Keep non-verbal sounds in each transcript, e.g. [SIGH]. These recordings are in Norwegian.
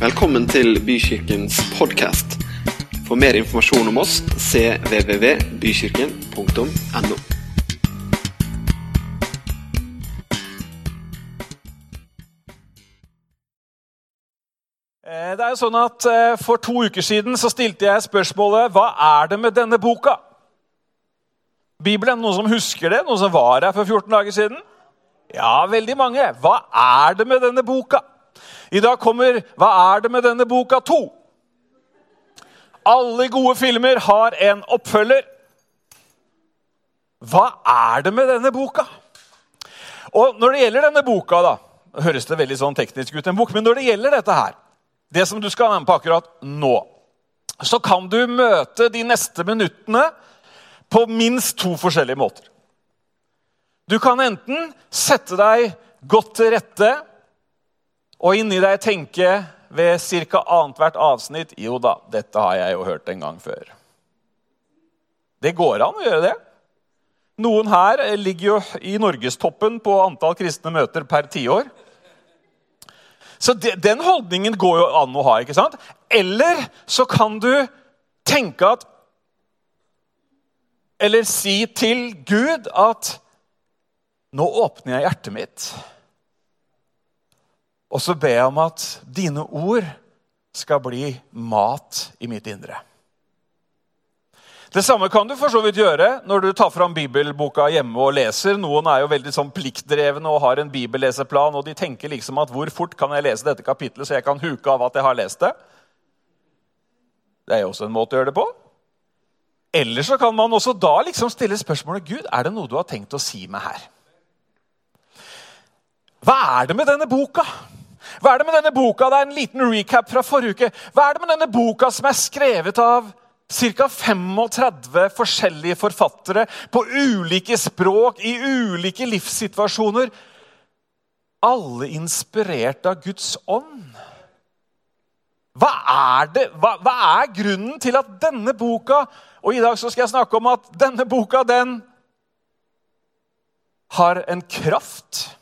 Velkommen til Bykirkens podkast. For mer informasjon om oss cvvvbykirken.no. Eh, Det er jo sånn at eh, For to uker siden så stilte jeg spørsmålet hva er det med denne boka. Bibelen, Noen som husker det? Noen som var her for 14 dager siden? Ja, veldig mange. Hva er det med denne boka? I dag kommer Hva er det med denne boka 2? Alle gode filmer har en oppfølger. Hva er det med denne boka? Og når det gjelder denne boka, da, høres det veldig sånn teknisk ut, en bok, men når det gjelder dette her, det som du skal være med på akkurat nå, så kan du møte de neste minuttene på minst to forskjellige måter. Du kan enten sette deg godt til rette og inni deg tenke ved ca. annethvert avsnitt Jo da, dette har jeg jo hørt en gang før. Det går an å gjøre det. Noen her ligger jo i norgestoppen på antall kristne møter per tiår. Så de, Den holdningen går jo an å ha. ikke sant? Eller så kan du tenke at Eller si til Gud at nå åpner jeg hjertet mitt. Og så ber jeg om at dine ord skal bli mat i mitt indre. Det samme kan du for så vidt gjøre når du tar fram bibelboka hjemme og leser. Noen er jo veldig sånn pliktdrevne og har en bibelleseplan, og de tenker liksom at hvor fort kan jeg lese dette kapitlet så jeg kan huke av at jeg har lest det? Det er jo også en måte å gjøre det på. Eller så kan man også da liksom stille spørsmålet Gud, er det noe du har tenkt å si meg her. Hva er det med denne boka? Hva er det med denne boka? Det er en liten recap fra forrige uke. Hva er det med denne boka som er skrevet av ca. 35 forskjellige forfattere på ulike språk, i ulike livssituasjoner? Alle inspirert av Guds ånd. Hva er, hva, hva er grunnen til at denne boka Og i dag så skal jeg snakke om at denne boka den har en kraft,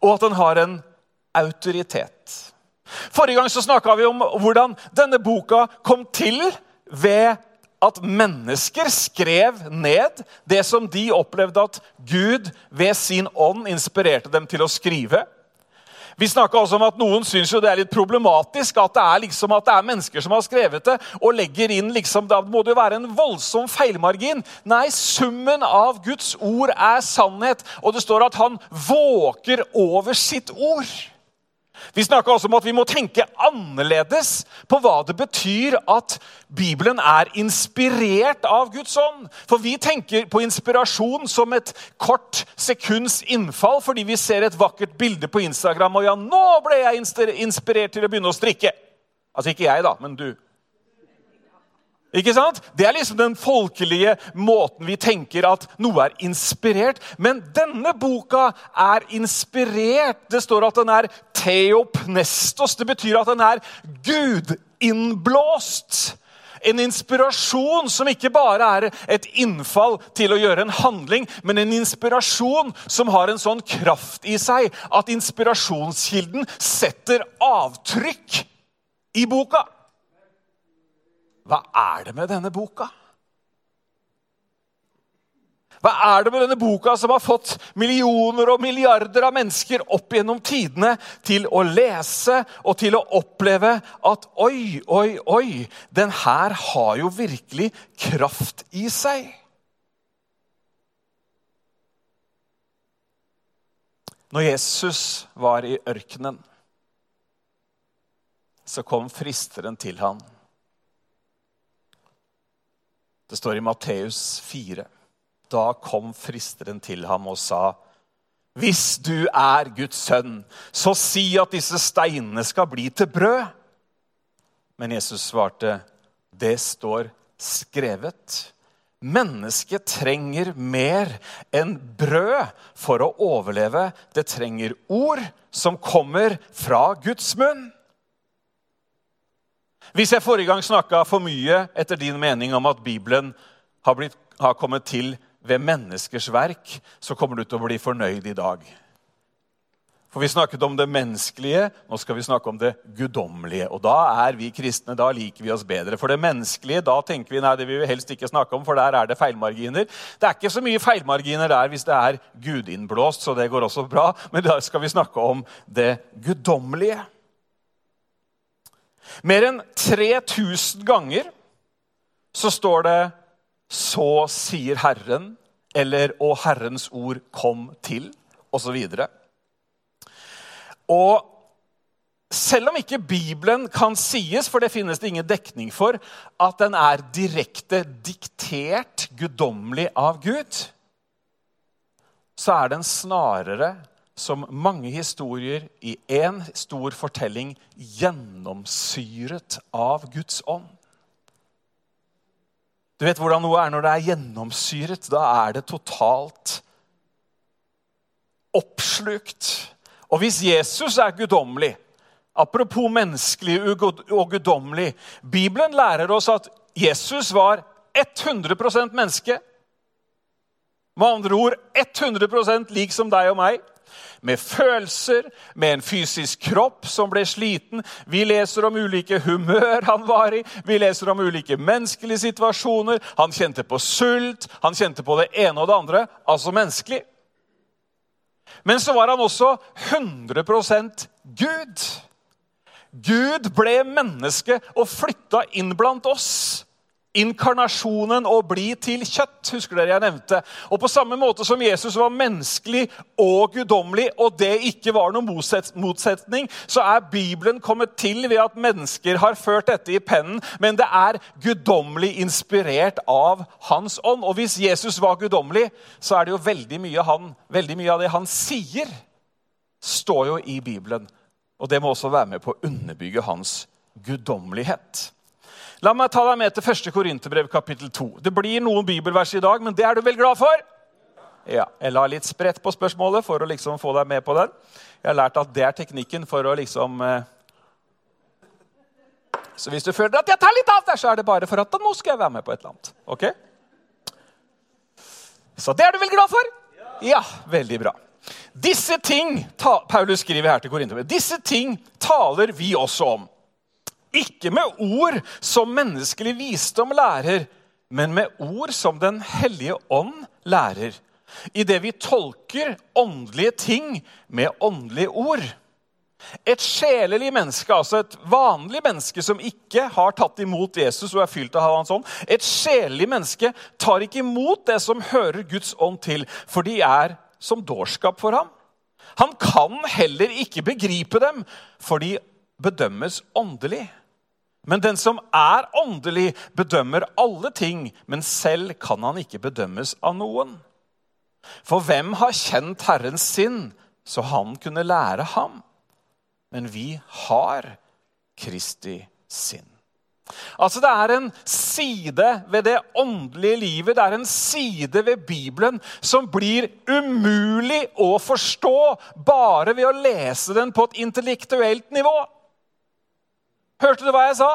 og at den har en autoritet. Forrige gang så snakka vi om hvordan denne boka kom til ved at mennesker skrev ned det som de opplevde at Gud ved sin ånd inspirerte dem til å skrive. Vi også om at Noen syns jo det er litt problematisk at det er liksom at det er mennesker som har skrevet det, og legger inn liksom, Da må det jo være en voldsom feilmargin. Nei, summen av Guds ord er sannhet, og det står at han våker over sitt ord. Vi snakka også om at vi må tenke annerledes på hva det betyr at Bibelen er inspirert av Guds ånd. For vi tenker på inspirasjon som et kort sekunds innfall fordi vi ser et vakkert bilde på Instagram og ja, nå ble jeg inspirert til å begynne å strikke. Altså ikke jeg, da, men du. Ikke sant? Det er liksom den folkelige måten vi tenker at noe er inspirert. Men denne boka er inspirert. Det står at den er theopnestos. Det betyr at den er gudinnblåst. En inspirasjon som ikke bare er et innfall til å gjøre en handling, men en inspirasjon som har en sånn kraft i seg at inspirasjonskilden setter avtrykk i boka. Hva er det med denne boka? Hva er det med denne boka som har fått millioner og milliarder av mennesker opp gjennom tidene til å lese og til å oppleve at oi, oi, oi, den her har jo virkelig kraft i seg? Når Jesus var i ørkenen, så kom fristeren til ham. Det står i Matteus 4. Da kom fristeren til ham og sa, 'Hvis du er Guds sønn, så si at disse steinene skal bli til brød.' Men Jesus svarte, 'Det står skrevet.' Mennesket trenger mer enn brød for å overleve. Det trenger ord som kommer fra Guds munn. Hvis jeg forrige gang snakka for mye etter din mening om at Bibelen har, blitt, har kommet til ved menneskers verk, så kommer du til å bli fornøyd i dag. For vi snakket om det menneskelige, nå skal vi snakke om det guddommelige. Og da er vi kristne, da liker vi oss bedre. For det menneskelige, da tenker vi nei, det vil vi helst ikke snakke om, for der er det feilmarginer. Det er ikke så mye feilmarginer der hvis det er gudinnblåst, så det går også bra. Men da skal vi snakke om det guddommelige. Mer enn 3000 ganger så står det 'Så sier Herren', eller 'Og Herrens ord kom til', osv. Og selv om ikke Bibelen kan sies, for det finnes det ingen dekning for, at den er direkte diktert guddommelig av Gud, så er den snarere, som mange historier i én stor fortelling, gjennomsyret av Guds ånd. Du vet hvordan noe er når det er gjennomsyret. Da er det totalt oppslukt og hvis Jesus er guddommelig Apropos menneskelig og guddommelig Bibelen lærer oss at Jesus var 100% menneske. Med andre ord 100% lik som deg og meg. Med følelser, med en fysisk kropp som ble sliten. Vi leser om ulike humør han var i, vi leser om ulike menneskelige situasjoner. Han kjente på sult, han kjente på det ene og det andre. Altså menneskelig. Men så var han også 100% Gud. Gud ble menneske og flytta inn blant oss. Inkarnasjonen og bli til kjøtt, husker dere jeg nevnte. Og På samme måte som Jesus var menneskelig og guddommelig, og det ikke var noen motsetning, så er Bibelen kommet til ved at mennesker har ført dette i pennen, men det er guddommelig inspirert av Hans ånd. Og hvis Jesus var guddommelig, så er det jo veldig mye, han, veldig mye av det han sier, står jo i Bibelen. Og det må også være med på å underbygge hans guddommelighet. La meg ta deg med til 1. Korinterbrev kapittel 2. Det blir noen bibelvers i dag, men det er du vel glad for? Ja, Jeg la litt spredt på spørsmålet for å liksom få deg med på den. Jeg har lært at det er teknikken for å liksom eh... Så hvis du føler at jeg tar litt av der, så er det bare for at nå skal jeg være med på et eller annet. Ok? Så det er du vel glad for? Ja, veldig bra. Disse ting, Paulus skriver her til Korinterbrevet, disse ting taler vi også om ikke med ord som menneskelig visdom lærer, men med ord som Den hellige ånd lærer. Idet vi tolker åndelige ting med åndelige ord. Et sjelelig menneske, altså et vanlig menneske som ikke har tatt imot Jesus og er fylt av hans ånd, et sjelelig menneske tar ikke imot det som hører Guds ånd til, for de er som dårskap for ham. Han kan heller ikke begripe dem, for de bedømmes åndelig. Men den som er åndelig, bedømmer alle ting, men selv kan han ikke bedømmes av noen. For hvem har kjent Herrens sinn, så han kunne lære ham? Men vi har Kristi sinn. Altså Det er en side ved det åndelige livet, det er en side ved Bibelen som blir umulig å forstå bare ved å lese den på et intellektuelt nivå. Hørte du hva jeg sa?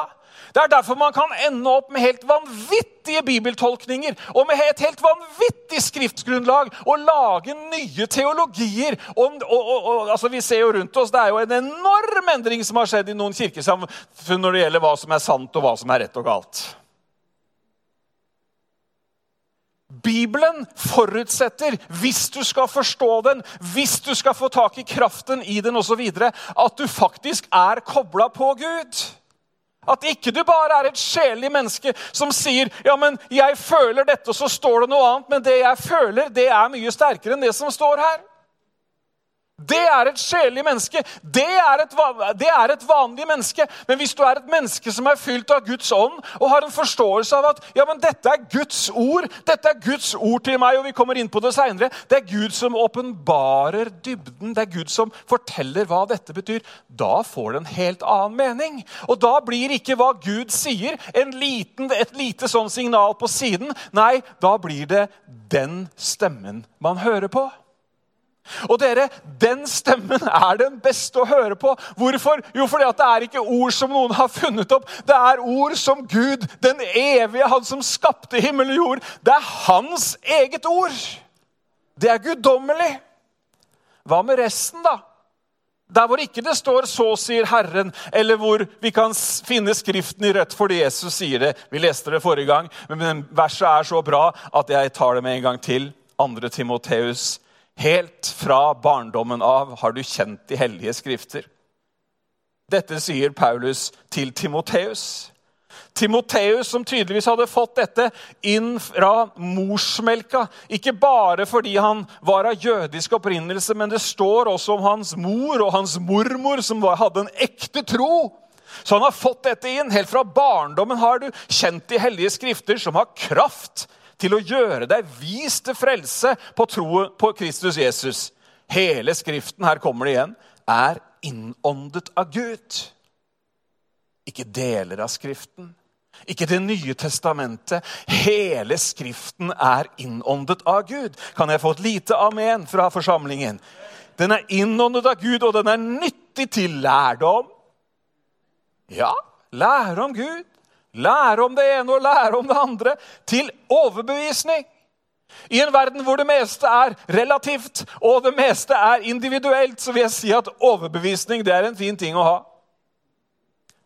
Det er derfor man kan ende opp med helt vanvittige bibeltolkninger og med et helt vanvittig skriftgrunnlag og lage nye teologier. Og, og, og, altså vi ser jo rundt oss, Det er jo en enorm endring som har skjedd i noen kirkesamfunn når det gjelder hva som er sant og hva som er rett og galt. Bibelen forutsetter, hvis du skal forstå den, hvis du skal få tak i kraften i den osv., at du faktisk er kobla på Gud. At ikke du bare er et sjelelig menneske som sier ja, men 'jeg føler dette', og så står det noe annet. Men det jeg føler, det er mye sterkere enn det som står her. Det er et sjelelig menneske. Det er, et, det er, et, vanlig menneske. Men hvis du er et menneske som er fylt av Guds ånd og har en forståelse av at ja, men dette er Guds ord dette er Guds ord til meg, og vi kommer inn på det senere, Det er Gud som åpenbarer dybden. Det er Gud som forteller hva dette betyr. Da får det en helt annen mening. Og da blir ikke hva Gud sier, liten, et lite sånn signal på siden. Nei, da blir det den stemmen man hører på. Og dere, Den stemmen er den beste å høre på. Hvorfor? Jo, fordi at det er ikke ord som noen har funnet opp. Det er ord som Gud, den evige, han som skapte himmel og jord. Det er hans eget ord. Det er guddommelig. Hva med resten, da? Der hvor ikke det står 'så sier Herren', eller hvor vi kan finne Skriften i rødt fordi Jesus sier det. Vi leste det forrige gang, men verset er så bra at jeg tar det med en gang til. 2. Timoteus. Helt fra barndommen av har du kjent de hellige skrifter. Dette sier Paulus til Timoteus. Timoteus, som tydeligvis hadde fått dette inn fra morsmelka. Ikke bare fordi han var av jødisk opprinnelse, men det står også om hans mor og hans mormor, som hadde en ekte tro. Så han har fått dette inn. Helt fra barndommen har du kjent de hellige skrifter, som har kraft til å gjøre deg vis til frelse på troen på Kristus Jesus. Hele Skriften, her kommer det igjen, er innåndet av Gud. Ikke deler av Skriften, ikke Det nye testamentet. Hele Skriften er innåndet av Gud. Kan jeg få et lite amen fra forsamlingen? Den er innåndet av Gud, og den er nyttig til lærdom. Ja, lære om Gud. Lære om det ene og lære om det andre. Til overbevisning. I en verden hvor det meste er relativt og det meste er individuelt, så vil jeg si at overbevisning det er en fin ting å ha.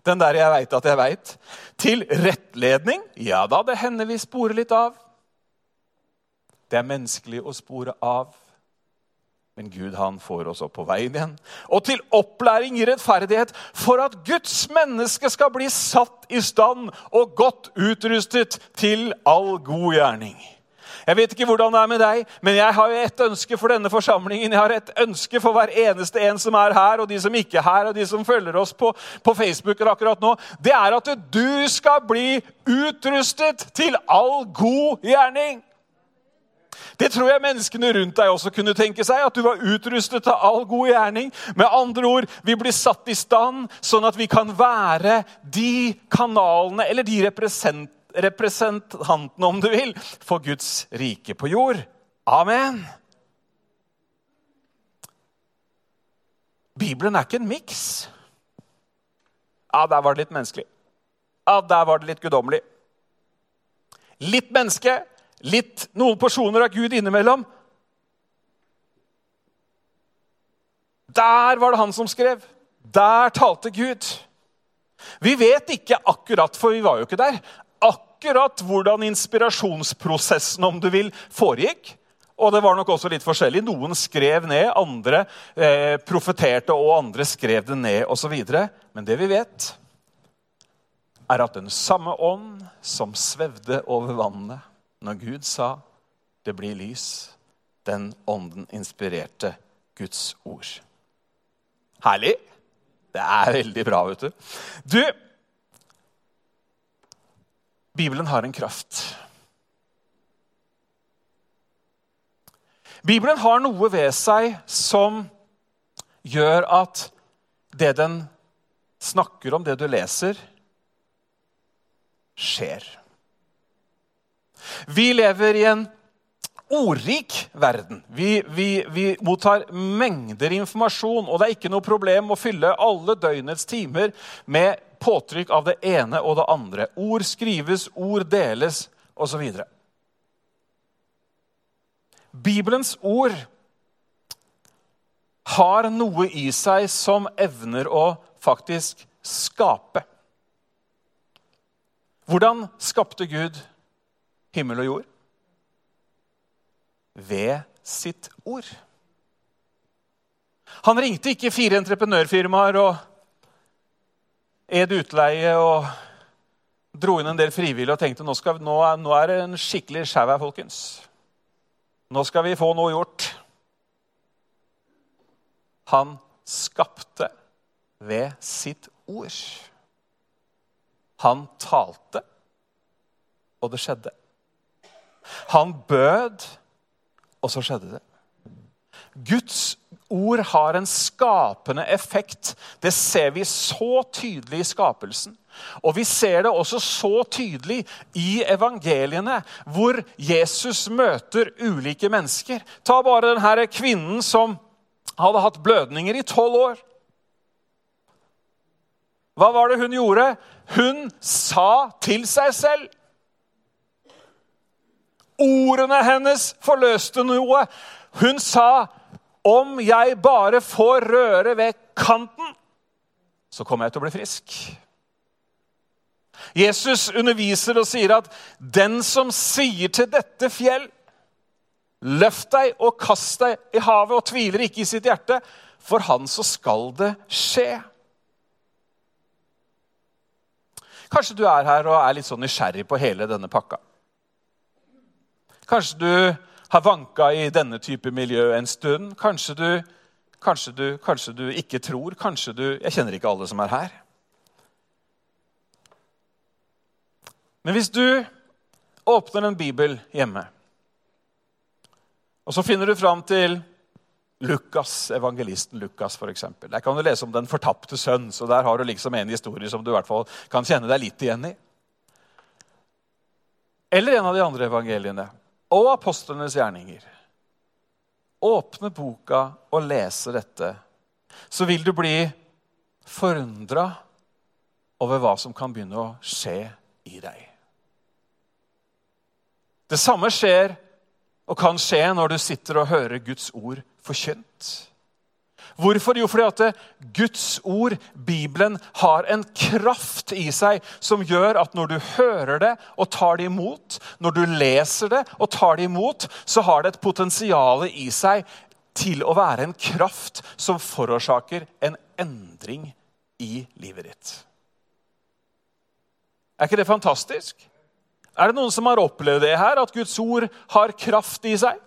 Den der 'jeg veit at jeg veit'. Til rettledning. Ja da, det hender vi sporer litt av. Det er menneskelig å spore av. Men Gud han får oss opp på veien igjen. Og til opplæring i rettferdighet, for at Guds menneske skal bli satt i stand og godt utrustet til all god gjerning. Jeg vet ikke hvordan det er med deg, men jeg har jo et ønske for denne forsamlingen. Jeg har et ønske for hver eneste en som er her, og de som ikke er her, og de som følger oss på, på Facebook akkurat nå. Det er at du skal bli utrustet til all god gjerning. Det tror jeg menneskene rundt deg også kunne tenke seg. At du var utrustet til all god gjerning. Med andre ord, vi blir satt i stand sånn at vi kan være de kanalene eller de representantene, om du vil, for Guds rike på jord. Amen. Bibelen er ikke en miks. Ja, der var det litt menneskelig. Ja, der var det litt guddommelig. Litt menneske, litt noen porsjoner av Gud innimellom. Der var det han som skrev. Der talte Gud. Vi vet ikke akkurat, for vi var jo ikke der, akkurat hvordan inspirasjonsprosessen om du vil, foregikk. Og det var nok også litt forskjellig. Noen skrev ned, andre eh, profeterte, og andre skrev det ned osv. Men det vi vet, er at den samme ånd som svevde over vannet når Gud sa 'det blir lys', den ånden inspirerte Guds ord. Herlig! Det er veldig bra, vet du. Du, Bibelen har en kraft. Bibelen har noe ved seg som gjør at det den snakker om, det du leser, skjer. Vi lever i en ordrik verden. Vi, vi, vi, mottar mengder informasjon, og det er ikke noe problem å fylle alle døgnets timer med påtrykk av det ene og det andre. Ord skrives, ord deles, osv. Bibelens ord har noe i seg som evner å faktisk skape. Hvordan skapte Gud himmel og jord? Ved sitt ord. Han ringte ikke fire entreprenørfirmaer og ed utleie og dro inn en del frivillige og tenkte nå, skal, nå, er, nå er det en skikkelig sjau her, folkens. Nå skal vi få noe gjort. Han skapte ved sitt ord. Han talte, og det skjedde. Han bød, og så skjedde det. Guds ord har en skapende effekt. Det ser vi så tydelig i skapelsen. Og vi ser det også så tydelig i evangeliene, hvor Jesus møter ulike mennesker. Ta bare denne kvinnen som hadde hatt blødninger i tolv år. Hva var det hun gjorde? Hun sa til seg selv. Ordene hennes forløste noe. Hun sa Om jeg bare får røre ved kanten, så kommer jeg til å bli frisk. Jesus underviser og sier at den som sier til dette fjell Løft deg og kast deg i havet, og tviler ikke i sitt hjerte. For han så skal det skje. Kanskje du er her og er litt sånn nysgjerrig på hele denne pakka. Kanskje du har vanka i denne type miljø en stund. Kanskje du, kanskje du, kanskje du ikke tror. Kanskje du Jeg kjenner ikke alle som er her. Men hvis du åpner en bibel hjemme, og så finner du fram til Lukas, evangelisten Lukas, f.eks. Der kan du lese om den fortapte sønn, så der har du liksom en historie som du i hvert fall kan kjenne deg litt igjen i. Eller en av de andre evangeliene. Og apostlenes gjerninger. Åpne boka og lese dette, så vil du bli forundra over hva som kan begynne å skje i deg. Det samme skjer og kan skje når du sitter og hører Guds ord forkynt. Hvorfor? Jo, fordi at Guds ord, Bibelen, har en kraft i seg som gjør at når du hører det og tar det imot, når du leser det og tar det imot, så har det et potensial i seg til å være en kraft som forårsaker en endring i livet ditt. Er ikke det fantastisk? Er det noen som har opplevd det her, at Guds ord har kraft i seg?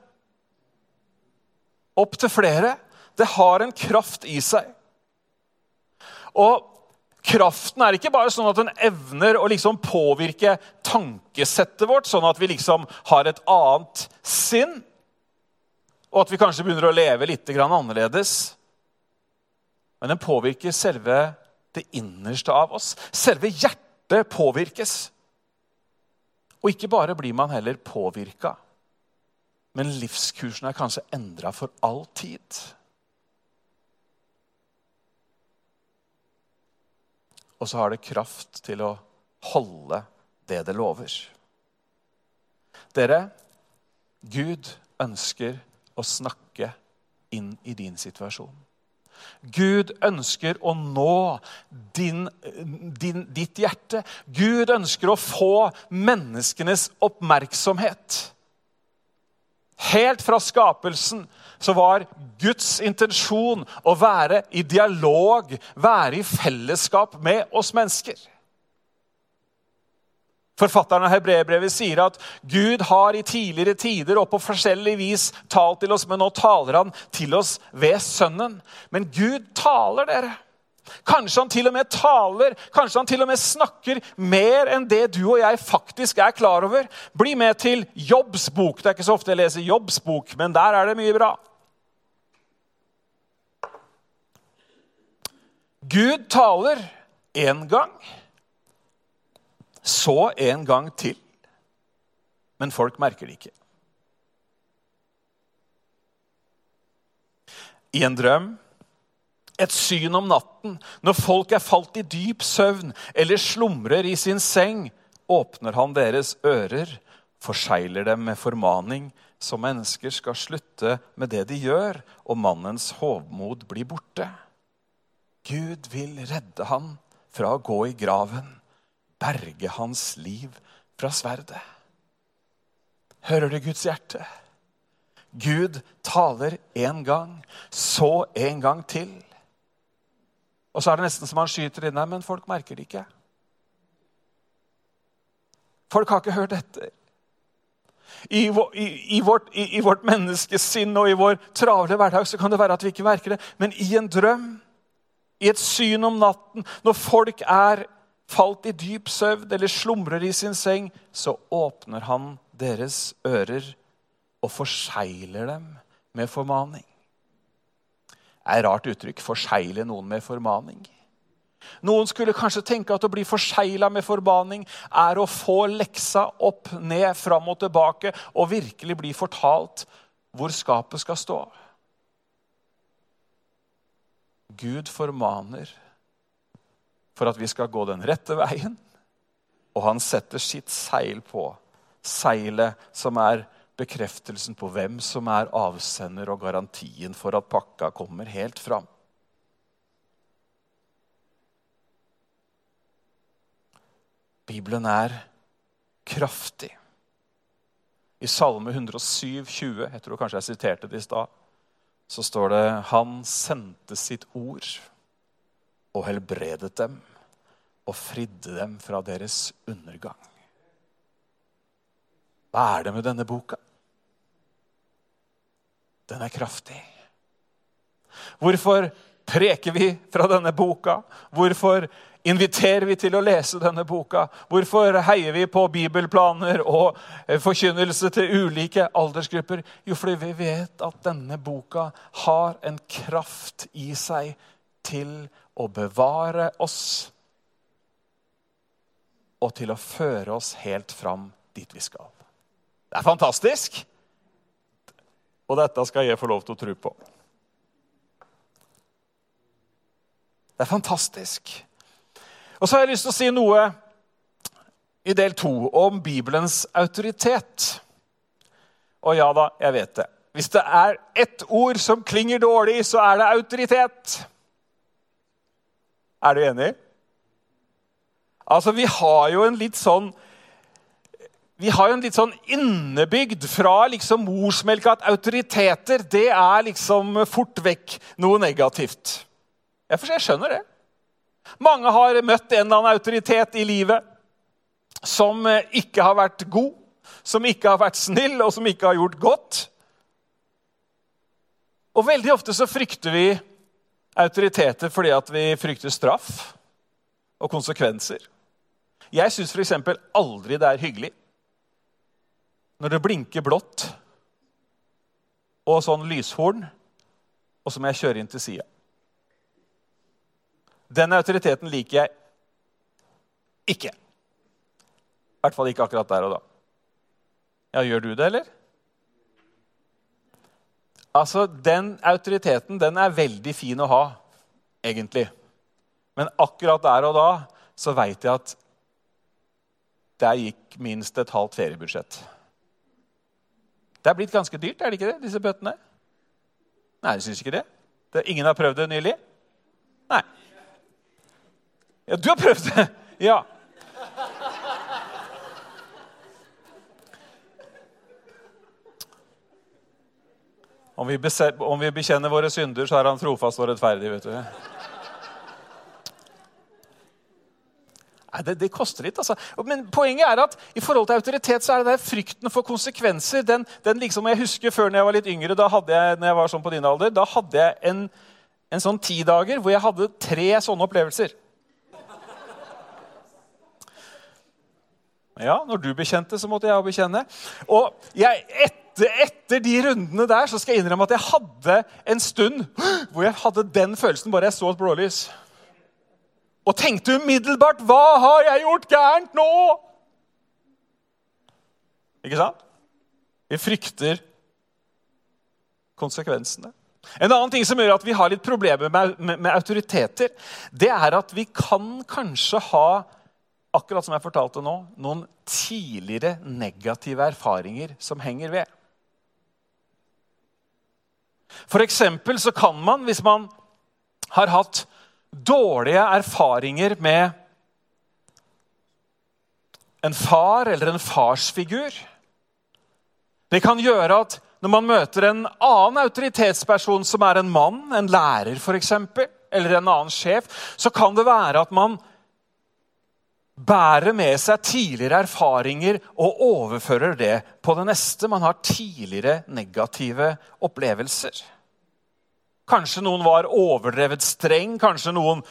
Opp til flere. Det har en kraft i seg. Og kraften er ikke bare sånn at den evner å liksom påvirke tankesettet vårt, sånn at vi liksom har et annet sinn, og at vi kanskje begynner å leve litt annerledes. Men den påvirker selve det innerste av oss. Selve hjertet påvirkes. Og ikke bare blir man heller påvirka, men livskursen er kanskje endra for all tid. Og så har det kraft til å holde det det lover. Dere, Gud ønsker å snakke inn i din situasjon. Gud ønsker å nå din, din, ditt hjerte. Gud ønsker å få menneskenes oppmerksomhet. Helt fra skapelsen så var Guds intensjon å være i dialog, være i fellesskap med oss mennesker. Forfatteren av Hebreerbrevet sier at Gud har i tidligere tider og på forskjellig vis talt til oss, men nå taler han til oss ved Sønnen. Men Gud taler, dere. Kanskje han til og med taler, kanskje han til og med snakker mer enn det du og jeg faktisk er klar over. Bli med til Jobbs bok. Det er ikke så ofte jeg leser Jobbs bok, men der er det mye bra. Gud taler én gang så en gang til. Men folk merker det ikke. I en drøm, et syn om natten, når folk er falt i dyp søvn eller slumrer i sin seng, åpner han deres ører, forsegler dem med formaning, så mennesker skal slutte med det de gjør, og mannens hovmod blir borte. Gud vil redde han fra å gå i graven berge hans liv fra sverdet. Hører du Guds hjerte? Gud taler én gang, så en gang til. Og så er det nesten som han skyter inn her, men folk merker det ikke. Folk har ikke hørt etter. I, i, i, vårt, i, vårt, menneskesinn og i vår travle hverdag så kan det være at vi ikke merker det. Men i en drøm, i et syn om natten, når folk er falt i dyp søvn eller slumrer i sin seng, så åpner han deres ører og forsegler dem med formaning. Er rart uttrykk 'forsegle noen med formaning'. Noen skulle kanskje tenke at å bli forsegla med formaning er å få leksa opp, ned, fram og tilbake og virkelig bli fortalt hvor skapet skal stå. Gud formaner for at vi skal gå den rette veien. Og han setter sitt seil på, seilet som er bekreftelsen på hvem som er avsender, og garantien for at pakka kommer helt fram. Bibelen er kraftig. I Salme 107, 20, jeg tror kanskje jeg siterte det i stad, så står det Han sendte sitt ord og helbredet dem og fridde dem fra deres undergang. Hva er det med denne boka? Den er kraftig. Hvorfor preker vi fra denne boka? Hvorfor inviterer vi til å lese denne boka? Hvorfor heier vi på bibelplaner og forkynnelse til ulike aldersgrupper? Jo, fordi vi vet at denne boka har en kraft i seg til å bevare oss og til å føre oss helt fram dit vi skal. Det er fantastisk! Og dette skal jeg få lov til å tro på. Det er fantastisk. Og så har jeg lyst til å si noe i del to om Bibelens autoritet. Og ja da, jeg vet det. Hvis det er ett ord som klinger dårlig, så er det autoritet. Er du enig? Altså, Vi har jo en litt sånn vi har jo en litt sånn innebygd fra liksom morsmelka at autoriteter det er liksom fort vekk noe negativt. Jeg, for jeg skjønner det. Mange har møtt en eller annen autoritet i livet som eh, ikke har vært god, som ikke har vært snill, og som ikke har gjort godt. Og veldig ofte så frykter vi autoriteter fordi at vi frykter straff og konsekvenser. Jeg syns f.eks. aldri det er hyggelig når det blinker blått og sånn lyshorn, og så må jeg kjøre inn til sida. Den autoriteten liker jeg ikke. I hvert fall ikke akkurat der og da. Ja, Gjør du det, eller? Altså, Den autoriteten den er veldig fin å ha, egentlig. Men akkurat der og da så veit jeg at der gikk minst et halvt feriebudsjett. Det er blitt ganske dyrt, er det ikke det, disse bøttene? Nei, jeg syns ikke det. det. Ingen har prøvd det nylig? Nei. Ja, du har prøvd det! [LAUGHS] Ja. Om vi, bekjenner våre synder, så er han trofast og rettferdig. vet du. Nei, det, det, koster litt, altså. Men poenget er at i forhold til autoritet så er det der frykten for konsekvenser. Den, den liksom, Jeg husker før når jeg var litt yngre, da hadde jeg, når jeg var sånn på din alder, da hadde jeg en, en sånn ti dager hvor jeg hadde tre sånne opplevelser. Ja, når du bekjente, så måtte jeg òg bekjenne. Og jeg, etter, etter, de rundene der så skal jeg innrømme at jeg hadde en stund hvor jeg hadde den følelsen bare jeg så et blålys og tenkte umiddelbart 'Hva har jeg gjort gærent nå?' Ikke sant? Vi frykter konsekvensene. En annen ting som gjør at vi har litt problemer med, med, med, autoriteter, det er at vi kan kanskje ha akkurat som jeg fortalte nå, noen tidligere negative erfaringer som henger ved. For så kan man, hvis man har hatt dårlige erfaringer med en far eller en farsfigur. Det kan gjøre at når man møter en annen autoritetsperson som er en mann, en lærer f.eks., eller en annen sjef, så kan det være at man bærer med seg tidligere erfaringer og overfører det på det neste. Man har tidligere negative opplevelser. Kanskje noen var overdrevet streng. Kanskje noen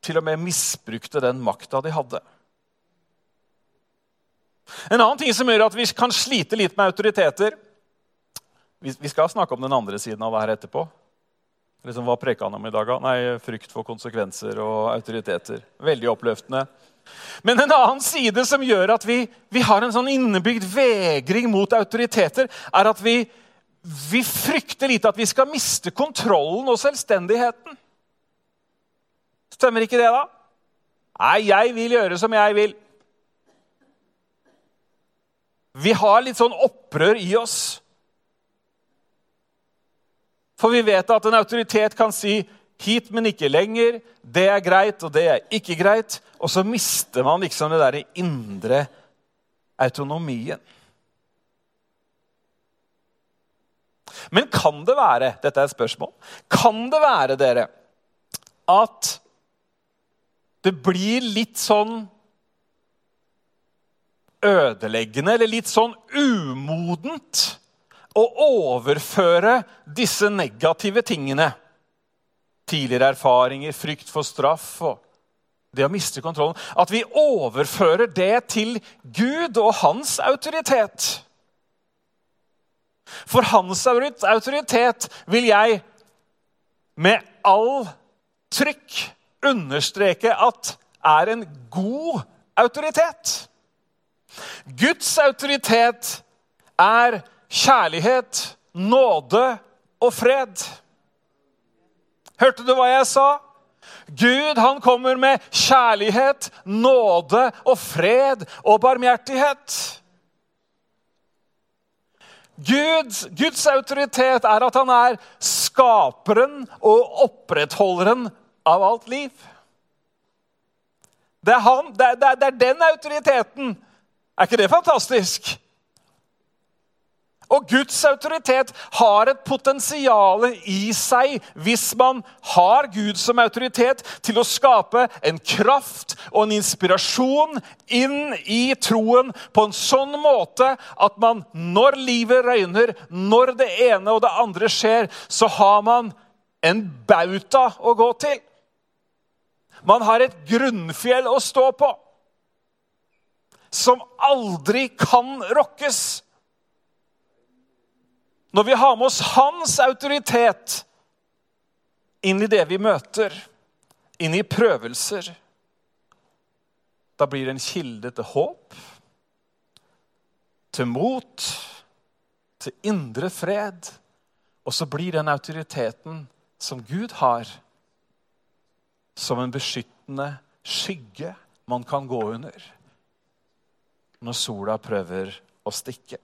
til og med misbrukte den makta de hadde. En annen ting som gjør at vi kan slite litt med autoriteter Vi skal snakke om den andre siden av det her etterpå. Liksom, hva preka han om i dag? Nei, Frykt for konsekvenser og autoriteter. Veldig oppløftende. Men en annen side som gjør at vi, vi har en sånn innebygd vegring mot autoriteter, er at vi vi frykter litt at vi skal miste kontrollen og selvstendigheten. Stemmer ikke det, da? Nei, jeg vil gjøre som jeg vil. vi har litt sånn opprør i oss. For vi vet at en autoritet kan si 'hit, men ikke lenger'. Det er greit, og det er ikke greit. Og så mister man liksom det derre indre autonomien. Men kan det være dette er et spørsmål, kan det være, dere, at det blir litt sånn ødeleggende, eller litt sånn umodent, å overføre disse negative tingene Tidligere erfaringer, frykt for straff og det å miste kontrollen At vi overfører det til Gud og hans autoritet. For hans autoritet vil jeg med all trykk understreke at er en god autoritet. Guds autoritet er kjærlighet, nåde og fred. Hørte du hva jeg sa? Gud han kommer med kjærlighet, nåde og fred og barmhjertighet. Gud, Guds autoritet er at han er skaperen og opprettholderen av alt liv. Det er, han, det, det, det er den autoriteten. Er ikke det fantastisk? Og Guds autoritet har et potensial i seg hvis man har Gud som autoritet til å skape en kraft og en inspirasjon inn i troen på en sånn måte at man, når livet røyner, når det ene og det andre skjer, så har man en bauta å gå til. Man har et grunnfjell å stå på som aldri kan rokkes. Når vi har med oss hans autoritet inn i det vi møter, inn i prøvelser, da blir det en kilde til håp, til mot, til indre fred. Og så blir den autoriteten som Gud har, som en beskyttende skygge man kan gå under når sola prøver å stikke.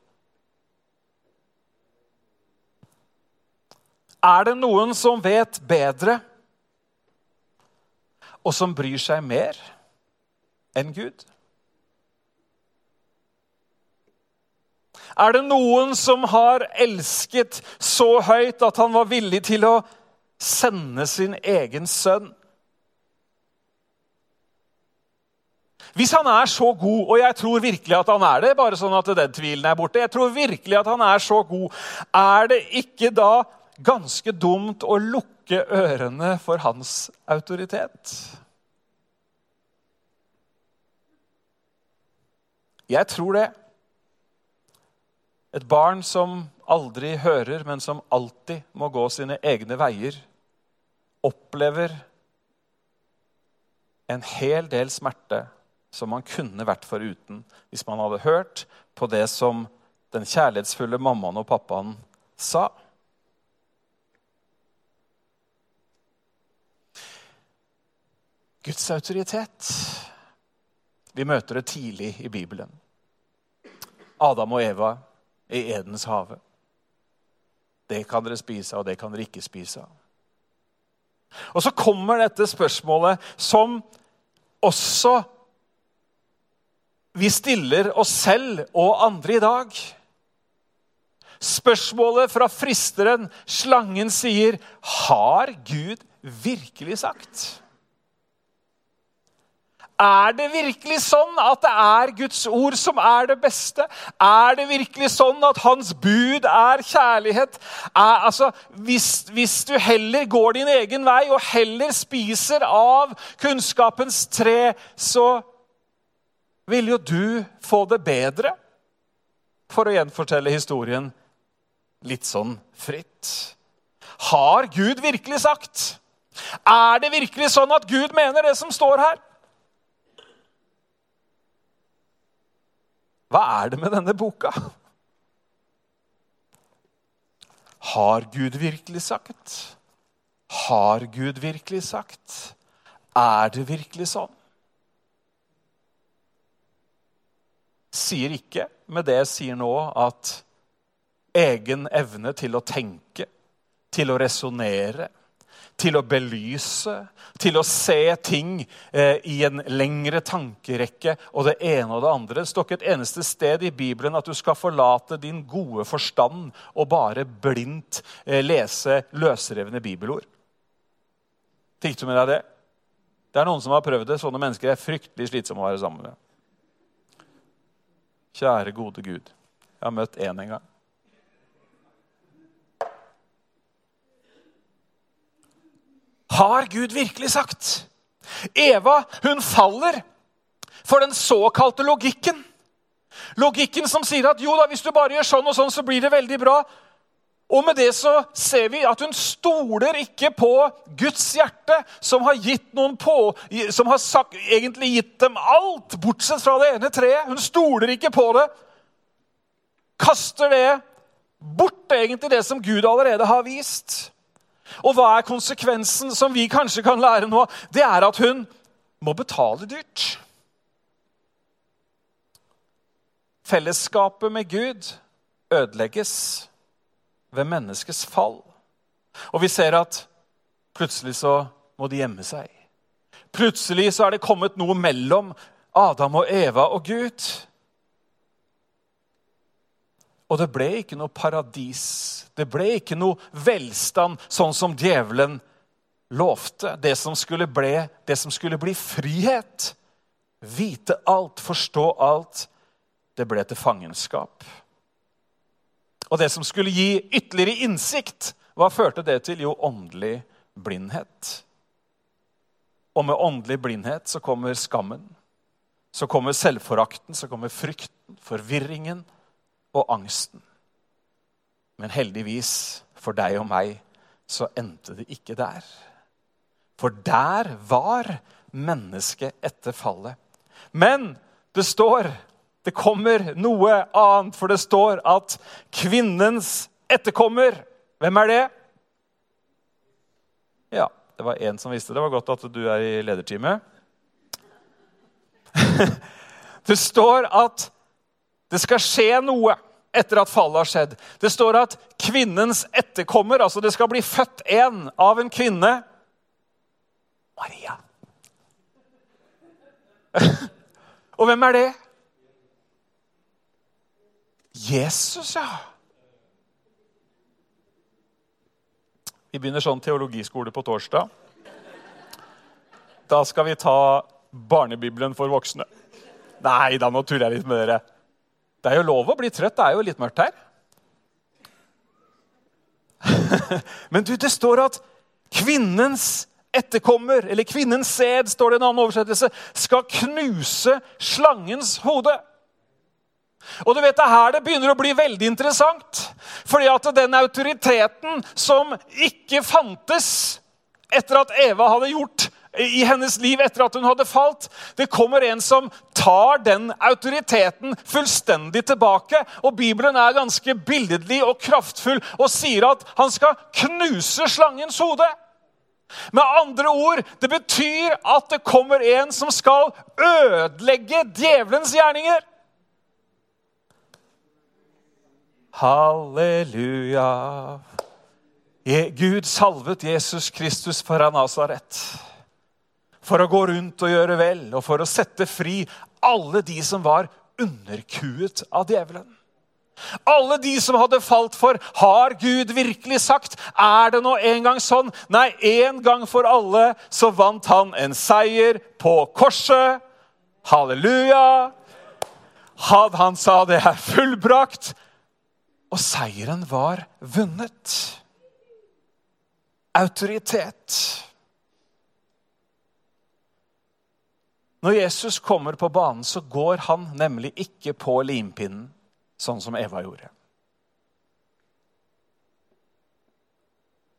Er det noen som vet bedre, og som bryr seg mer enn Gud? Er det noen som har elsket så høyt at han var villig til å sende sin egen sønn? Hvis han er så god, og jeg tror virkelig at han er det, bare sånn at den tvilen er borte, jeg tror virkelig at han er så god, er det ikke da ganske dumt å lukke ørene for hans autoritet. Jeg tror det. Et barn som aldri hører, men som alltid må gå sine egne veier, opplever en hel del smerte som man kunne vært foruten hvis man hadde hørt på det som den kjærlighetsfulle mammaen og pappaen sa. Guds autoritet. Vi møter det tidlig i Bibelen. Adam og Eva i Edens hage. Det kan dere spise av, og det kan dere ikke spise av. Og så kommer dette spørsmålet som også vi stiller oss selv og andre i dag. Spørsmålet fra fristeren, slangen, sier, 'Har Gud virkelig sagt?' Er det virkelig sånn at det er Guds ord som er det beste? Er det virkelig sånn at hans bud er kjærlighet? Er, altså, hvis, hvis, du heller går din egen vei og heller spiser av kunnskapens tre, så vil jo du få det bedre. For å gjenfortelle historien litt sånn fritt. Har Gud virkelig sagt? Er det virkelig sånn at Gud mener det som står her? Hva er det med denne boka? Har Gud virkelig sagt? Har Gud virkelig sagt? Er det virkelig sånn? sier ikke med det jeg sier nå, at egen evne til å tenke, til å resonnere, til å belyse, til å se ting eh, i en lengre tankerekke og det ene og det andre. Det står ikke et eneste sted i Bibelen at du skal forlate din gode forstand og bare blindt eh, lese løsrevne bibelord. Fikk du med deg det? Det er noen som har prøvd det. Sånne mennesker er fryktelig slitsomme å være sammen med. Kjære, gode Gud. Jeg har møtt én en gang. Har Gud virkelig sagt? Eva hun faller for den såkalte logikken. Logikken som sier at jo da, hvis du bare gjør sånn og sånn, så blir det veldig bra. Og med det så ser vi at hun stoler ikke på Guds hjerte, som har gitt noen på, som har sagt, egentlig gitt dem alt, bortsett fra det ene treet. Hun stoler ikke på det. Kaster det bort, egentlig det som Gud allerede har vist. Og hva er konsekvensen som vi kanskje kan lære nå? Det er at hun må betale dyrt. Fellesskapet med Gud ødelegges ved menneskets fall. Og vi ser at plutselig så må de gjemme seg. Plutselig så er det kommet noe mellom Adam og Eva og Gud. Og det ble ikke noe paradis. Det ble ikke noe velstand, sånn som djevelen lovte. Det som skulle, bli, det som skulle bli frihet, vite alt, forstå alt, det ble til fangenskap. Og det som skulle gi ytterligere innsikt, hva førte det til? Jo, åndelig blindhet. Og med åndelig blindhet så kommer skammen. Så kommer selvforakten, så kommer frykten, forvirringen og angsten. Men heldigvis for deg og meg så endte det ikke der. For der var mennesket etter fallet. Men det står det kommer noe annet, for det står at kvinnens etterkommer Hvem er det? Ja, det var én som visste det. Det var godt at du er i lederteamet. [LAUGHS] det står at det skal skje noe etter at fallet har skjedd. Det står at kvinnens etterkommer, altså det skal bli født en av en kvinne Maria. [LAUGHS] Og hvem er det? Jesus, ja. Vi begynner sånn teologiskole på torsdag. Da skal vi ta barnebibelen for voksne. Nei da, nå tuller jeg litt med dere. Det er jo lov å bli trøtt. Det er jo litt mørkt her. [LAUGHS] Men du, det står at kvinnens etterkommer, eller kvinnens sæd, står det i en annen oversettelse, skal knuse slangens hode. Og du vet, Det er her det begynner å bli veldig interessant. Fordi at den autoriteten som ikke fantes etter at Eva hadde gjort i hennes liv etter at hun hadde falt. Det kommer en som tar den autoriteten fullstendig tilbake. Og Bibelen er ganske billedlig og kraftfull og sier at han skal knuse slangens hode. Med andre ord, det betyr at det kommer en som skal ødelegge djevelens gjerninger. Halleluja. Gud salvet Jesus Kristus fra Nasaret for å gå rundt og gjøre vel, og for å sette fri alle de som var underkuet av djevelen. Alle de som hadde falt for Har Gud virkelig sagt? Er det nå en gang sånn? Nei, en gang for alle så vant han en seier på korset. Halleluja! Han sa det er fullbrakt. Og seieren var vunnet. Autoritet. Når Jesus kommer på banen, så går han nemlig ikke på limpinnen, sånn som Eva gjorde.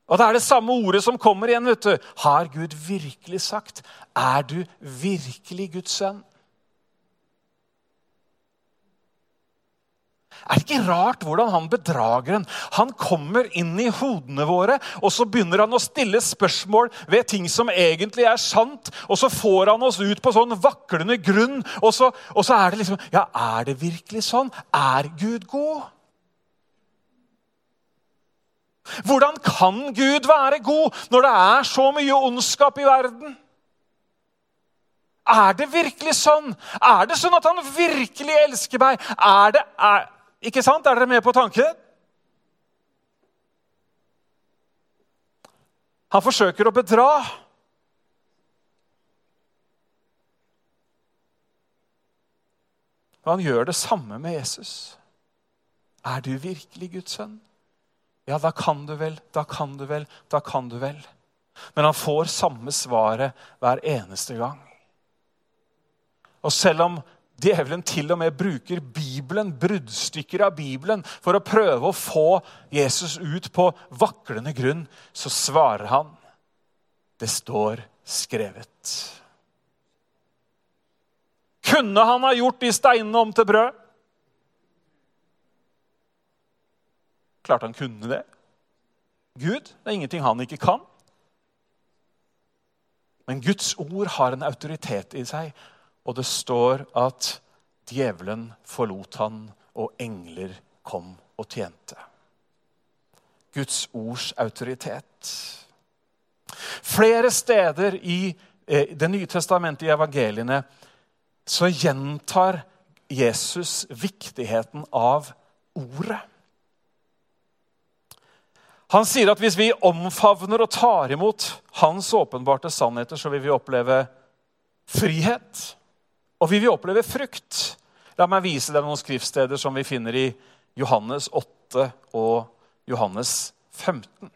Og Det er det samme ordet som kommer igjen. vet du. Har Gud virkelig sagt? Er du virkelig Guds sønn? Er det ikke rart hvordan han bedrageren Han kommer inn i hodene våre, og så begynner han å stille spørsmål ved ting som egentlig er sant, og så får han oss ut på sånn vaklende grunn, og så, og så er det liksom Ja, er det virkelig sånn? Er Gud god? Hvordan kan Gud være god når det er så mye ondskap i verden? Er det virkelig sånn? Er det sånn at han virkelig elsker meg? Er det, ikke sant? Er dere med på tanken? Han forsøker å bedra. Og han gjør det samme med Jesus. Er du virkelig Guds sønn? Ja, da kan du vel, da kan du vel, da kan du vel. Men han får samme svaret hver eneste gang. Og selv om djevelen til og med bruker Bibelen, bruddstykker av Bibelen for å prøve å få Jesus ut på vaklende grunn, så svarer han det står skrevet. Kunne han ha gjort de steinene om til brød? Klart han kunne det. Gud, det er ingenting han ikke kan. Men Guds ord har en autoritet i seg og det står at djevelen forlot han, og engler kom og tjente. Guds ords autoritet. Flere steder i eh, Det nye testamentet i evangeliene så gjentar Jesus viktigheten av ordet. Han sier at hvis vi omfavner og tar imot hans åpenbarte sannheter, så vil vi oppleve frihet. Og vi vil oppleve frukt. La meg vise deg noen skriftsteder som vi finner i Johannes 8 og Johannes 15.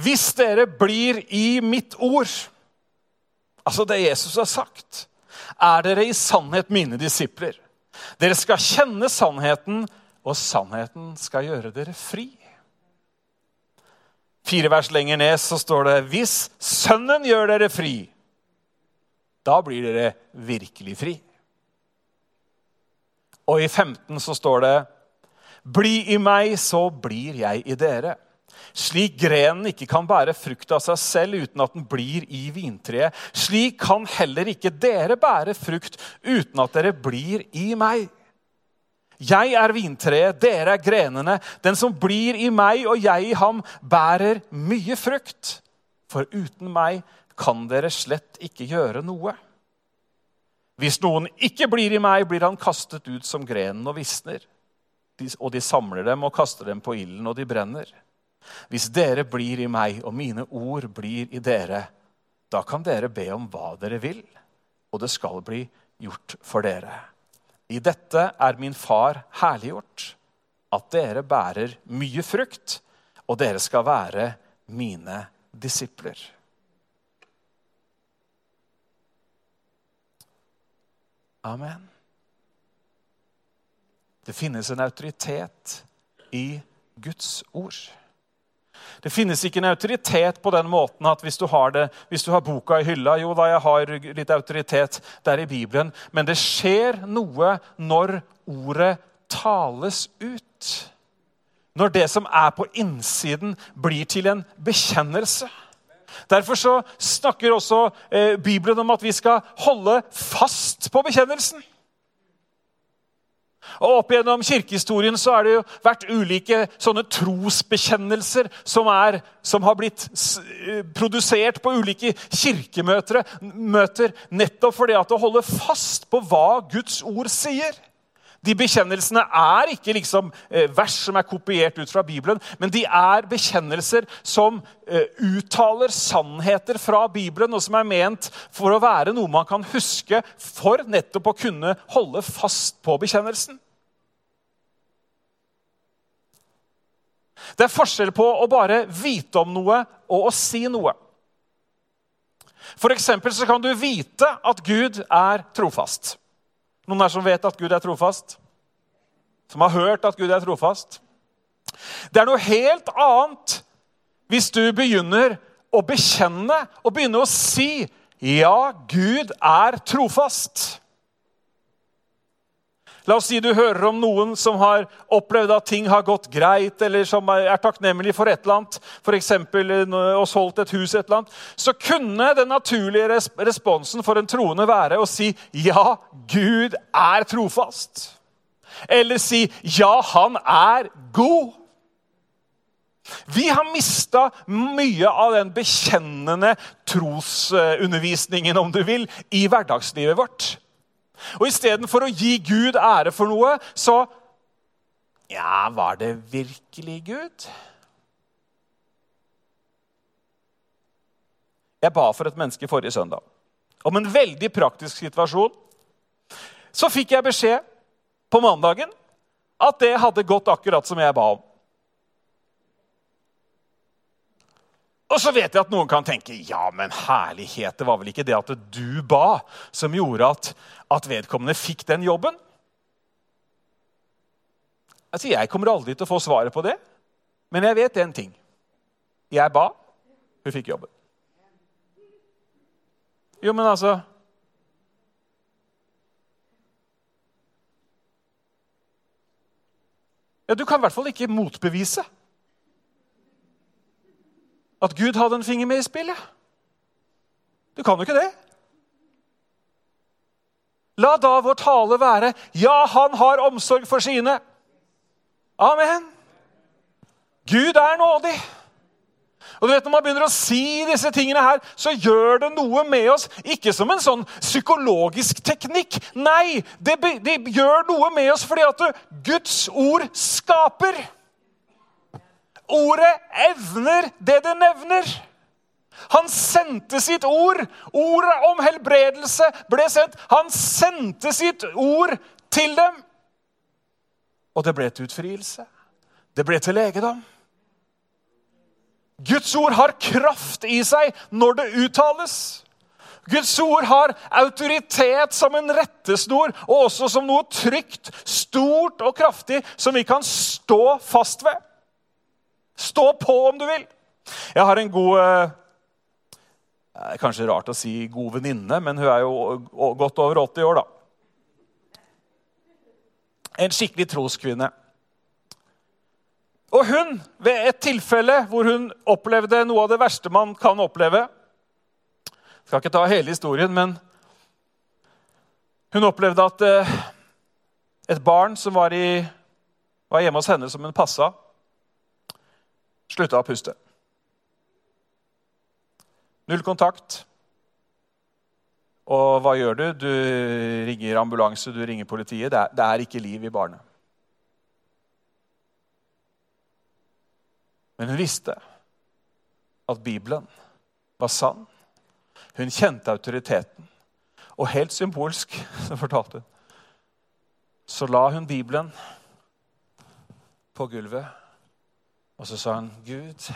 Hvis dere blir i mitt ord, altså det Jesus har sagt, er dere i sannhet mine disipler. Dere skal kjenne sannheten, og sannheten skal gjøre dere fri. Fire vers lenger ned så står det hvis Sønnen gjør dere fri, da blir dere virkelig fri. Og i 15 så står det Bli i meg, så blir jeg i dere. Slik grenen ikke kan bære frukt av seg selv uten at den blir i vintreet, slik kan heller ikke dere bære frukt uten at dere blir i meg. Jeg er vintreet, dere er grenene. Den som blir i meg og jeg i ham, bærer mye frukt. For uten meg kan dere slett ikke gjøre noe. Hvis noen ikke blir i meg, blir han kastet ut som grenen og visner. Og de samler dem og kaster dem på ilden, og de brenner. Hvis dere blir i meg, og mine ord blir i dere, da kan dere be om hva dere vil, og det skal bli gjort for dere. I dette er min far herliggjort, at dere bærer mye frukt, og dere skal være mine disipler. Amen. Det finnes en autoritet i Guds ord. Det finnes ikke en autoritet på den måten at hvis du har, det, hvis du har boka i hylla Jo da, jeg har litt autoritet der i Bibelen. Men det skjer noe når ordet tales ut. Når det som er på innsiden, blir til en bekjennelse. Derfor så snakker også eh, Bibelen om at vi skal holde fast på bekjennelsen. Og Opp gjennom kirkehistorien så har det jo vært ulike sånne trosbekjennelser som, er, som har blitt eh, produsert på ulike kirkemøter, møter, nettopp fordi at å holde fast på hva Guds ord sier. De bekjennelsene er ikke liksom eh, vers som er kopiert ut fra Bibelen, men de er bekjennelser som eh, uttaler sannheter fra Bibelen, og som er ment for å være noe man kan huske for nettopp å kunne holde fast på bekjennelsen. Det er forskjell på å bare vite om noe og å si noe. For så kan du vite at Gud er trofast. Noen her som vet at Gud er trofast? Som har hørt at Gud er trofast? Det er noe helt annet hvis du begynner å bekjenne og begynner å si ja, Gud er trofast. La oss si du hører om noen som har opplevd at ting har gått greit, eller som er takknemlig for et eller annet, f.eks. å solgt et hus, et eller annet, så kunne den naturlige responsen for en troende være å si ja, Gud er trofast. Eller si ja, han er god. Vi har mista mye av den bekjennende trosundervisningen om du vil, i hverdagslivet vårt. Og istedenfor å gi Gud ære for noe, så Ja, var det virkelig Gud? Jeg ba for et menneske forrige søndag om en veldig praktisk situasjon. Så fikk jeg beskjed på mandagen at det hadde gått akkurat som jeg ba om. Og så vet jeg at noen kan tenke ja, men herlighet, det var vel ikke det at du ba, som gjorde at, at vedkommende fikk den jobben? Altså, Jeg kommer aldri til å få svaret på det, men jeg vet én ting. Jeg ba, hun fikk jobben. Jo, men altså Ja, Du kan i hvert fall ikke motbevise at Gud hadde en finger med i spillet. Du kan jo ikke det. La da vår tale være ja, han har omsorg for sine. Amen. Gud er nådig. Og du vet, Når man begynner å si disse tingene, her, så gjør det noe med oss. Ikke som en sånn psykologisk teknikk. Nei, det, det gjør noe med oss fordi at Guds ord skaper. Ordet evner det det nevner. Han sendte sitt ord. Ordet om helbredelse ble sendt. Han sendte sitt ord til dem. Og det ble til utfrielse. Det ble til legedom. Guds ord har kraft i seg når det uttales. Guds ord har autoritet som en rettesnor og også som noe trygt, stort og kraftig som vi kan stå fast ved. Stå på om du vil. Jeg har en god eh, Kanskje rart å si god venninne, men hun er jo godt over 80 år, da. En skikkelig troskvinne. Og hun, ved et tilfelle hvor hun opplevde noe av det verste man kan oppleve skal ikke ta hele historien, men hun opplevde at eh, et barn som var, i, var hjemme hos henne som hun passa, slutta å puste. Null kontakt. Og hva gjør du? Du ringer ambulanse, du ringer politiet. Det er, det er ikke liv i barnet. Men hun visste at Bibelen var sann. Hun kjente autoriteten. Og helt symbolsk [LAUGHS] så fortalte hun, så la hun Bibelen på gulvet og så sa han, 'Gud,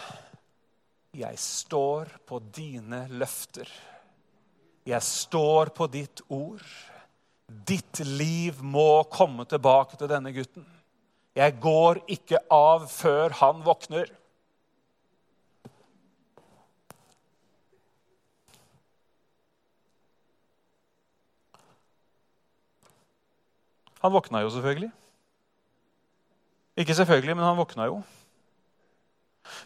jeg står på dine løfter. Jeg står på ditt ord. Ditt liv må komme tilbake til denne gutten. Jeg går ikke av før han våkner.' Han våkna jo selvfølgelig. Ikke selvfølgelig, men han våkna jo.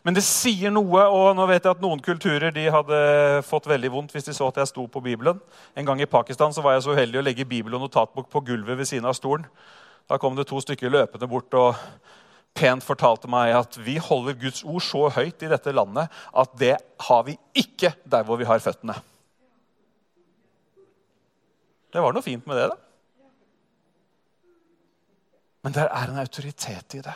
Men det sier noe, og nå vet jeg at noen kulturer de hadde fått veldig vondt hvis de så at jeg sto på Bibelen. En gang i Pakistan så var jeg så uheldig å legge bibel og notatbok på gulvet ved siden av stolen. Da kom det to stykker løpende bort og pent fortalte meg at vi holder Guds ord så høyt i dette landet at det har vi ikke der hvor vi har føttene. Det var noe fint med det, da. Men der er en autoritet i det.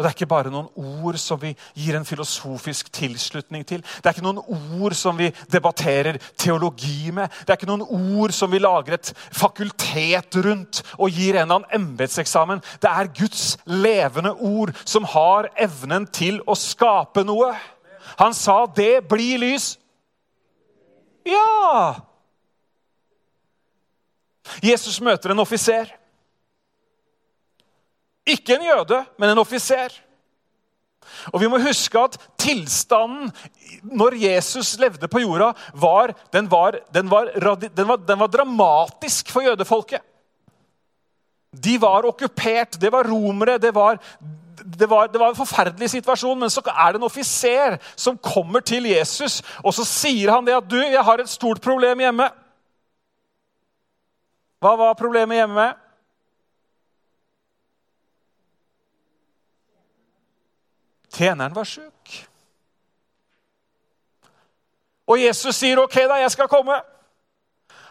Og Det er ikke bare noen ord som vi gir en filosofisk tilslutning til. Det er ikke noen ord som vi debatterer teologi med. Det er ikke noen ord som vi lager et fakultet rundt og gir en eller annen embetseksamen. Det er Guds levende ord som har evnen til å skape noe. Han sa 'det blir lys'. Ja! Jesus møter en offiser. Ikke en jøde, men en offiser. Og vi må huske at tilstanden når Jesus levde på jorda, var, den, var, den, var, den, var, den var dramatisk for jødefolket. De var okkupert, det var romere. det var, det var, det var en forferdelig situasjon, men så er det en offiser som kommer til Jesus, og så sier han det at du, jeg har et stort problem hjemme. Hva var problemet hjemme? Tjeneren var sjuk. Og Jesus sier, 'OK, da, jeg skal komme'.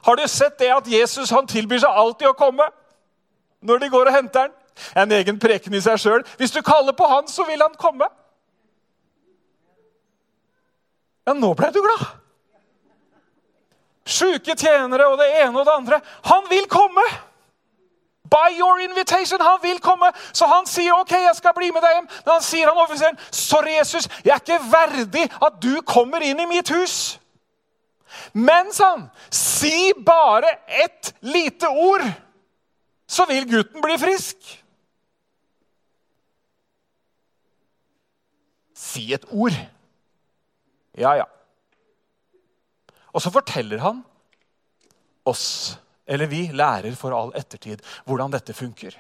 Har du sett det at Jesus han tilbyr seg alltid å komme når de går og henter han? En egen preken i seg sjøl. Hvis du kaller på han, så vil han komme. Ja, nå ble du glad. Sjuke tjenere og det ene og det andre. Han vil komme! By your invitation. Han vil komme. Så han sier ok, jeg skal bli med deg hjem. Men han sier han offiseren, sorry, Jesus, jeg er ikke verdig at du kommer inn i mitt hus. Men, sa han, si bare ett lite ord, så vil gutten bli frisk. Si et ord. Ja, ja. Og så forteller han oss eller vi lærer for all ettertid hvordan dette funker.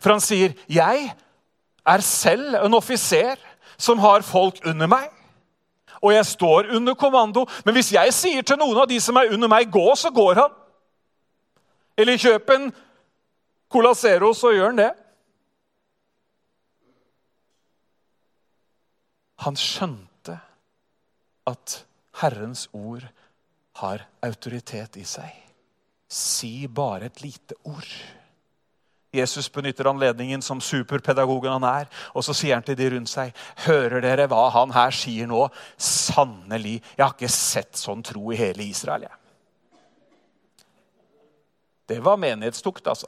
For han sier, 'Jeg er selv en offiser som har folk under meg.' Og jeg står under kommando. Men hvis jeg sier til noen av de som er under meg, 'gå', så går han. Eller 'kjøp en Cola Zero', så gjør han det. Han skjønte at Herrens ord har autoritet i seg. Si bare et lite ord. Jesus benytter anledningen som superpedagogen han er, og så sier han til de rundt seg, 'Hører dere hva han her sier nå?' Sannelig, jeg har ikke sett sånn tro i hele Israel. jeg. Det var menighetstukt, altså.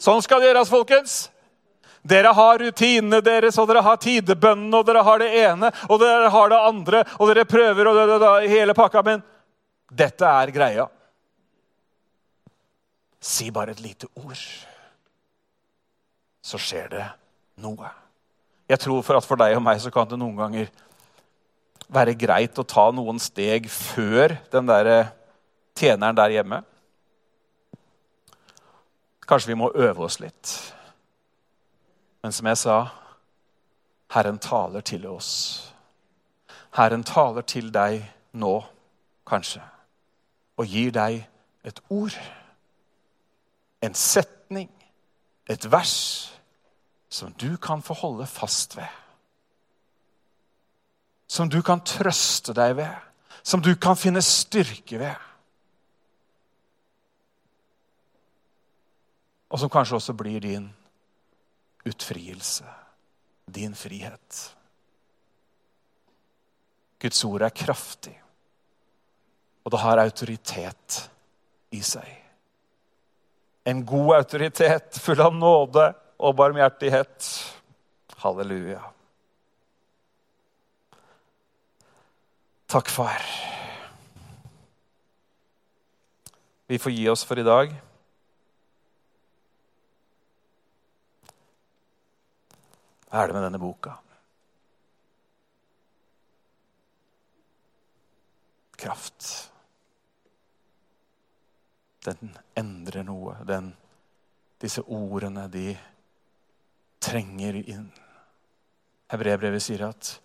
Sånn skal det gjøres, folkens. Dere har rutinene deres, og dere har tidebønnene, og dere har det ene og dere har det andre, og dere prøver og det, hele pakka. Men dette er greia. Si bare et lite ord, så skjer det noe. Jeg tror for at for deg og meg så kan det noen ganger være greit å ta noen steg før den der tjeneren der hjemme. Kanskje vi må øve oss litt. Men som jeg sa, Herren taler til oss. Herren taler til deg nå, kanskje og gir deg et ord, en setning, et vers som du kan få holde fast ved. Som du kan trøste deg ved, som du kan finne styrke ved. Og som kanskje også blir din utfrielse, din frihet. Guds ord er kraftig. Og det har autoritet i seg. En god autoritet full av nåde og barmhjertighet. Halleluja. Takk, far. Vi får gi oss for i dag. Hva er det med denne boka? Kraft. Den endrer noe. Den, disse ordene, de trenger inn. Hebreerbrevet sier at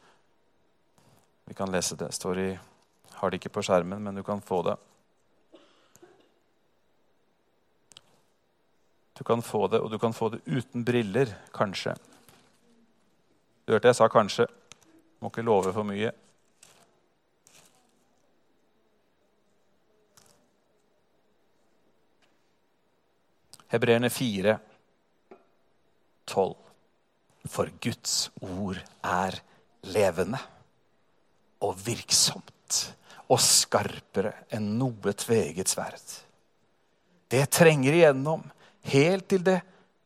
Vi kan lese det. står i, Har det ikke på skjermen, men du kan få det. Du kan få det, og du kan få det uten briller, kanskje. Du hørte jeg sa 'kanskje'. Må ikke love for mye. Hebreerne 4, 12. For Guds ord er levende og virksomt og skarpere enn noe tveget sverd. Det trenger igjennom helt til det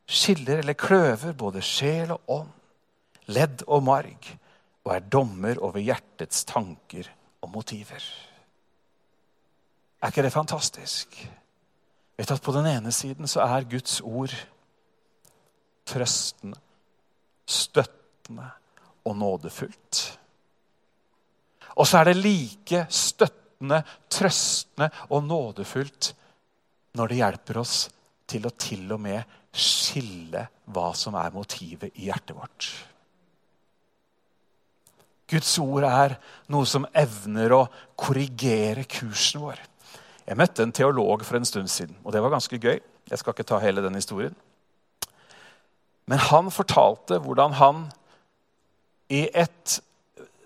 skiller eller kløver både sjel og ånd, ledd og marg, og er dommer over hjertets tanker og motiver. Er ikke det fantastisk? Vet at På den ene siden så er Guds ord trøstende, støttende og nådefullt. Og så er det like støttende, trøstende og nådefullt når det hjelper oss til å til og med skille hva som er motivet i hjertet vårt. Guds ord er noe som evner å korrigere kursen vår. Jeg møtte en teolog for en stund siden, og det var ganske gøy. Jeg skal ikke ta hele den historien. Men han fortalte hvordan han i et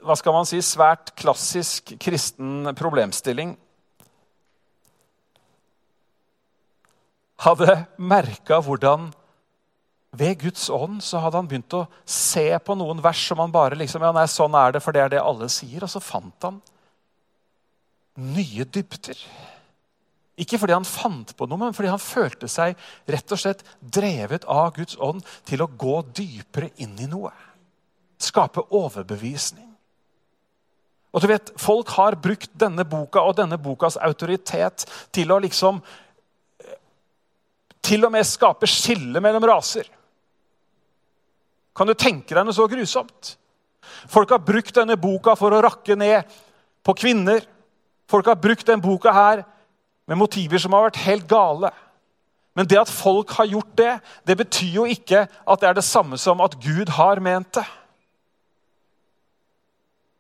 hva skal man si, svært klassisk kristen problemstilling hadde merka hvordan ved Guds ånd så hadde han begynt å se på noen vers som han bare liksom, ja nei, sånn er det, for det er det alle sier. Og så fant han nye dybder. Ikke fordi han fant på noe, men fordi han følte seg rett og slett drevet av Guds ånd til å gå dypere inn i noe. Skape overbevisning. Og du vet, Folk har brukt denne boka og denne bokas autoritet til å liksom Til og med skape skille mellom raser. Kan du tenke deg noe så grusomt? Folk har brukt denne boka for å rakke ned på kvinner. Folk har brukt denne boka her med motiver som har vært helt gale. Men det at folk har gjort det, det betyr jo ikke at det er det samme som at Gud har ment det.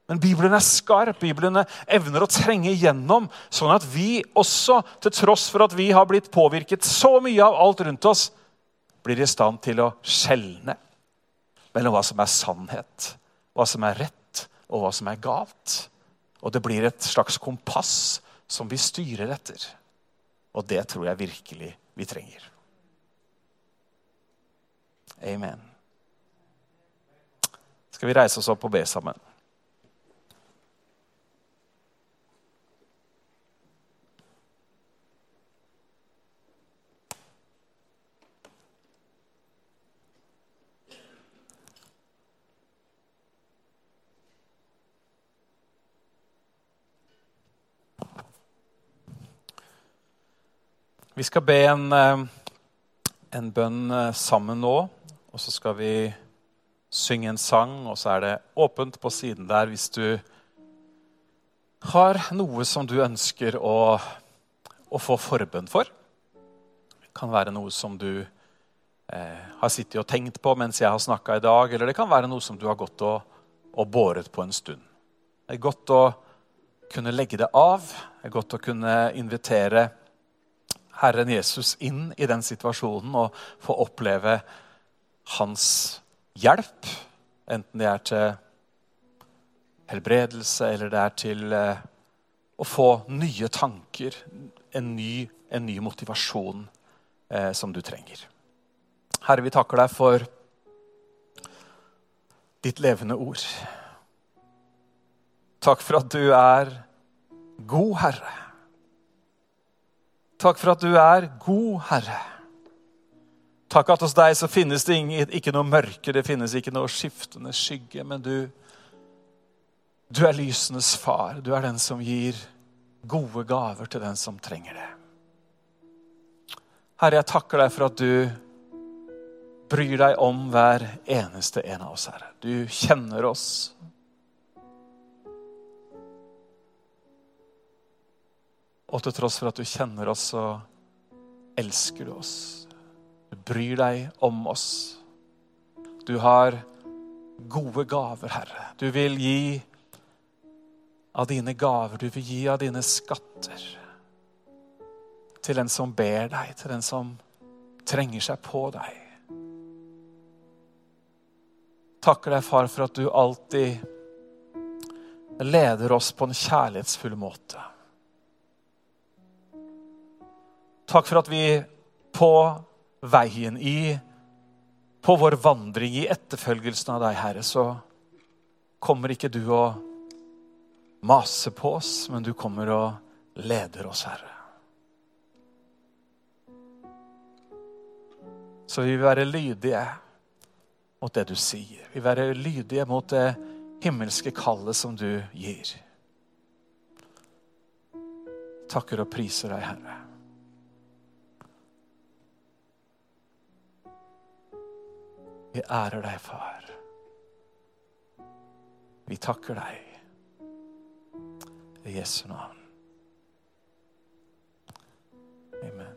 Men Bibelen er skarp. Bibelen evner å trenge igjennom, sånn at vi også, til tross for at vi har blitt påvirket så mye av alt rundt oss, blir i stand til å skjelne mellom hva som er sannhet, hva som er rett, og hva som er galt. Og det blir et slags kompass som vi styrer etter. Og det tror jeg virkelig vi trenger. Amen. Skal vi reise oss opp og be sammen? Vi skal be en, eh, en bønn eh, sammen nå, og så skal vi synge en sang. Og så er det åpent på siden der hvis du har noe som du ønsker å, å få forbønn for. Det kan være noe som du eh, har sittet og tenkt på mens jeg har snakka i dag, eller det kan være noe som du har gått og, og båret på en stund. Det er godt å kunne legge det av. Det er godt å kunne invitere Herren Jesus inn i den situasjonen og få oppleve hans hjelp. Enten det er til helbredelse eller det er til eh, å få nye tanker, en ny, en ny motivasjon eh, som du trenger. Herre, vi takker deg for ditt levende ord. Takk for at du er god, Herre. Takk for at du er god, Herre. Takk at hos deg så finnes det ikke noe mørke, det finnes ikke noe skiftende skygge, men du, du er lysenes far. Du er den som gir gode gaver til den som trenger det. Herre, jeg takker deg for at du bryr deg om hver eneste en av oss, Herre. Du kjenner oss. Og til tross for at du kjenner oss, så elsker du oss. Du bryr deg om oss. Du har gode gaver, Herre. Du vil gi av dine gaver, du vil gi av dine skatter. Til den som ber deg, til den som trenger seg på deg. Takker deg, far, for at du alltid leder oss på en kjærlighetsfull måte. Takk for at vi på veien i På vår vandring i etterfølgelsen av deg, Herre, så kommer ikke du og maser på oss, men du kommer og leder oss, Herre. Så vi vil være lydige mot det du sier. Vi vil være lydige mot det himmelske kallet som du gir. Takker og priser deg, Herre. Vi ærer deg, far. Vi takker deg i Jesu navn. Amen.